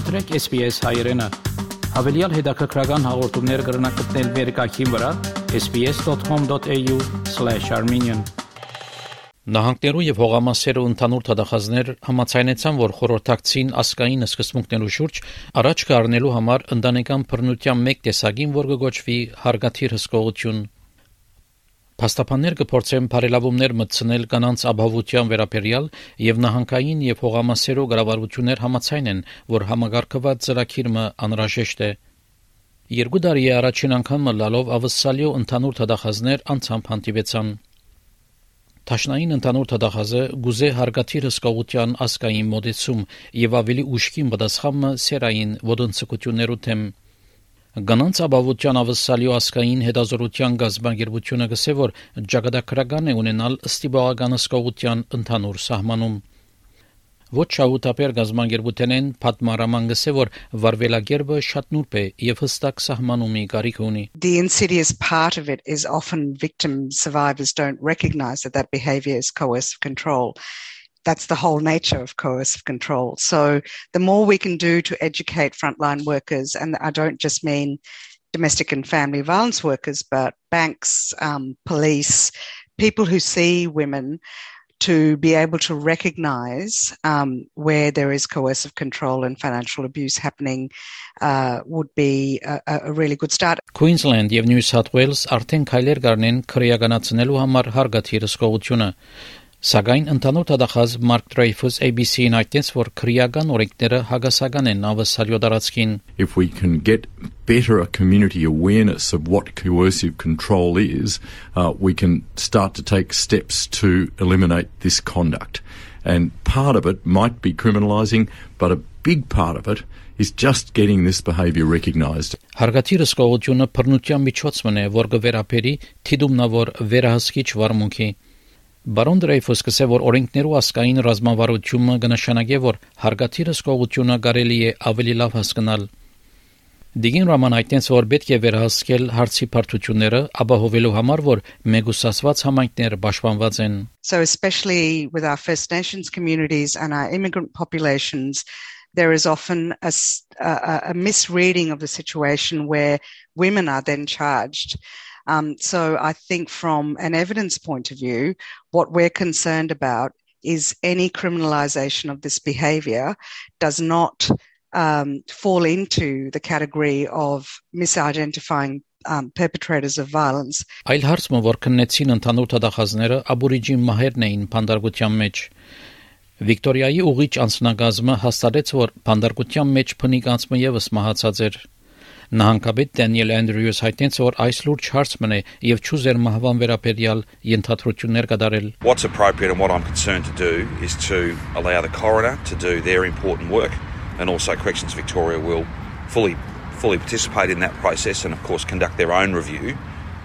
Մտրեք SPS հայերեն։ Հավելյալ հետաքրքրական հաղորդումներ կգրնակցնել վերկայքին վրա sps.com.au/armenian Նահանգներու եւ հողամասերու ընդհանուր թադախազներ համաձայնեցան, որ խորհրդակցին ասկային սկզբունքներու շուրջ առաջ կառնելու համար ընտանեկան բռնության մեկ տեսակին, որ կգոչվի հարգաթիր հսկողություն Փաստաբաններ կփորձեն բարելավումներ մտցնել կանանց ապահովության վերաբերյալ եւ նահանգային եւ հողամասերու կառավարություններ համաձայն են, որ համագարկված ծրագիրը անհրաժեշտ է։ Երկու տարի առաջին անգամ լալով ավսալյո ընդհանուր թդախազներ անցամբ հանդիպեցան։ Տաշնային ընդհանուր թդախազը գուզե հարգաթիր հսկողության ասկային մոդեցում եւ ավելի ուշքին պատասխանը սերային ոդընցկություններու թեմ Գանանց ապահովության ավսալյո ասկային հետազորության գազբանգերությունը գսե որ ճակատագրական է ունենալ ստիպողական հսկողության ընդհանուր սահմանում ոչ շահութապեր գազբանգերությունեն պատմարաման գսե որ վարվելագերբը շատ նուրբ է եւ հստակ սահմանումի կարիք ունի The insidious part of it is often victim survivors don't recognize that that behavior is coercive control that's the whole nature of coercive control. So the more we can do to educate frontline workers, and I don't just mean domestic and family violence workers, but banks, um, police, people who see women to be able to recognize um, where there is coercive control and financial abuse happening uh, would be a, a, really good start. Queensland եւ New South Wales արդեն քայլեր կառնեն քրեականացնելու համար հարգաթիր հսկողությունը Սակայն ընդհանուր դատախազ Մարկ Դրեյֆուս ABC-ին այդտենց որ քրեական օրենքները հագասական են ավսալյո տարածքին If we can get better a community awareness of what coercive control is, uh, we can start to take steps to eliminate this conduct. And part of it might be criminalising, but a big part of it is just getting this behaviour recognised. Հարգատիրը սկողությունը բռնության միջոցն է, որ կվերապերի թիդումնավոր վերահսկիչ վարմունքի Բարոն Դրեյֆոս կսե որ օրենքներու ասկային ռազմավարությունը կնշանակե որ հարգաթիրը սկողությունը կարելի է ավելի լավ հասկանալ Դիգին Ռաման այդտենց որ պետք է վերահսկել հարցի բարդությունները, ապահովելու համար որ մեգուսացված համայնքներ պաշտպանված են So especially with our First Nations communities and our immigrant populations there is often a, a, a misreading of the situation where women are then charged Um, so I think from an evidence point of view, what we're concerned about is any criminalisation of this behaviour does not um, fall into the category of misidentifying um, perpetrators of violence. Այլ հարցը, որ քննեցին ընդհանուր դատախազները, աբորիջին մահերն էին փանդարգության մեջ։ Վիկտորիայի ուղիչ անձնագազմը հաստատեց, որ փանդարգության մեջ փնիկ անցումը եւս մահացած էր։ Նահանգապետ Դանիել Անդրյուս հայտնեց, որ այս լուրջ հարցն է եւ ճուզեր մահվան վերաբերյալ ենթադրություններ կատարել. What's appropriate and what I'm concerned to do is to allow the coroner to do their important work and also Corrections Victoria will fully fully participate in that process and of course conduct their own review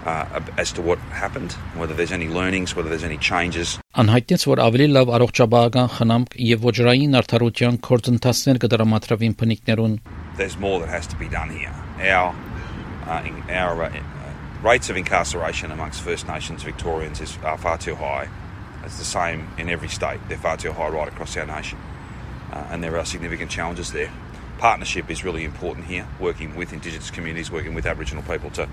uh, as to what happened, whether there's any learnings, whether there's any changes. Անհայտեց, որ ավելի լավ առողջապահական խնամք եւ ոչրային արդարության կորձընթացներ կդրամատրվին փնիկներուն. There's more that has to be done here. our uh, in, our uh, rates of incarceration amongst First Nations Victorians is are far too high. It's the same in every state. They're far too high right across our nation, uh, and there are significant challenges there. Partnership is really important here, working with Indigenous communities, working with Aboriginal people to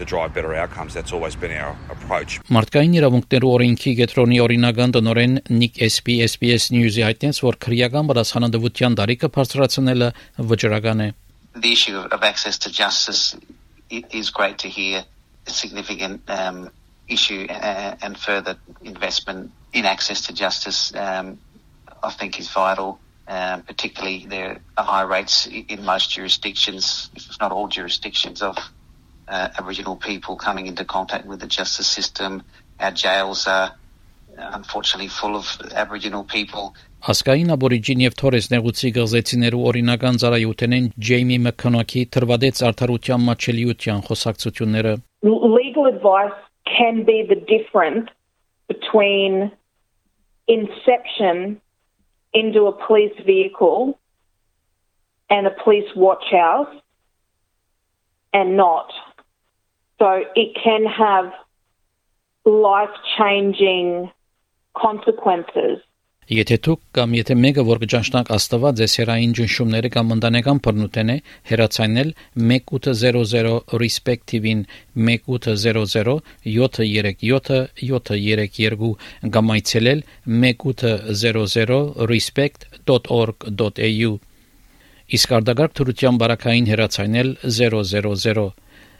to drive better outcomes. That's always been our approach. Մարդկային իրավունքներու օրենքի գետրոնի օրինական տնորեն Nick SP SPS News-ի հայտնեց, որ քրեական պատասխանատվության դարիքը բարձրացնելը վճռական է the issue of, of, access to justice is great to hear. A significant um, issue uh, and further investment in access to justice, um, I think, is vital. Um, particularly, there are high rates in most jurisdictions, if not all jurisdictions, of uh, Aboriginal people coming into contact with the justice system. Our jails are unfortunately full of Aboriginal people. Ասկային աբորիջին եւ Թորես նեղուցի գազեցիներու օրինական ծառայութենեն Ջեյմի Մքնոկի թրվադեց արդարության մաչելիության խոսակցությունները Legal advice can be the difference between inception into a police vehicle and a police watch house and not. So it can have life changing consequences. Եթե դուք կամ եթե մեկը որ կճանչնակ Աստված ձեզ հերային ճնշումները կամ ընտանեկան բռնութենե հերացանել 1800 respect TV-ին 1800 737 732 կամ այցելել 1800 respect.org.au Իսկ արդագարգ թրության բարակային հերացանել 000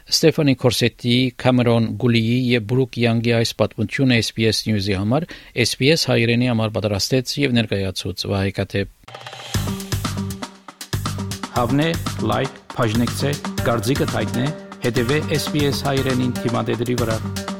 Ստեֆանի Կորսետի, Կամերոն Գուլիի եւ Բրուկ Յանգի այս պատմությունը SPS News-ի համար SPS հայրենի համար պատրաստեց եւ ներկայացուց Վահե Կատեփ։ Հավնե, լայք, բաժնեկցե, դարձիկը թայտնե, հետեւե SPS հայրենին թիմադեդի վրա։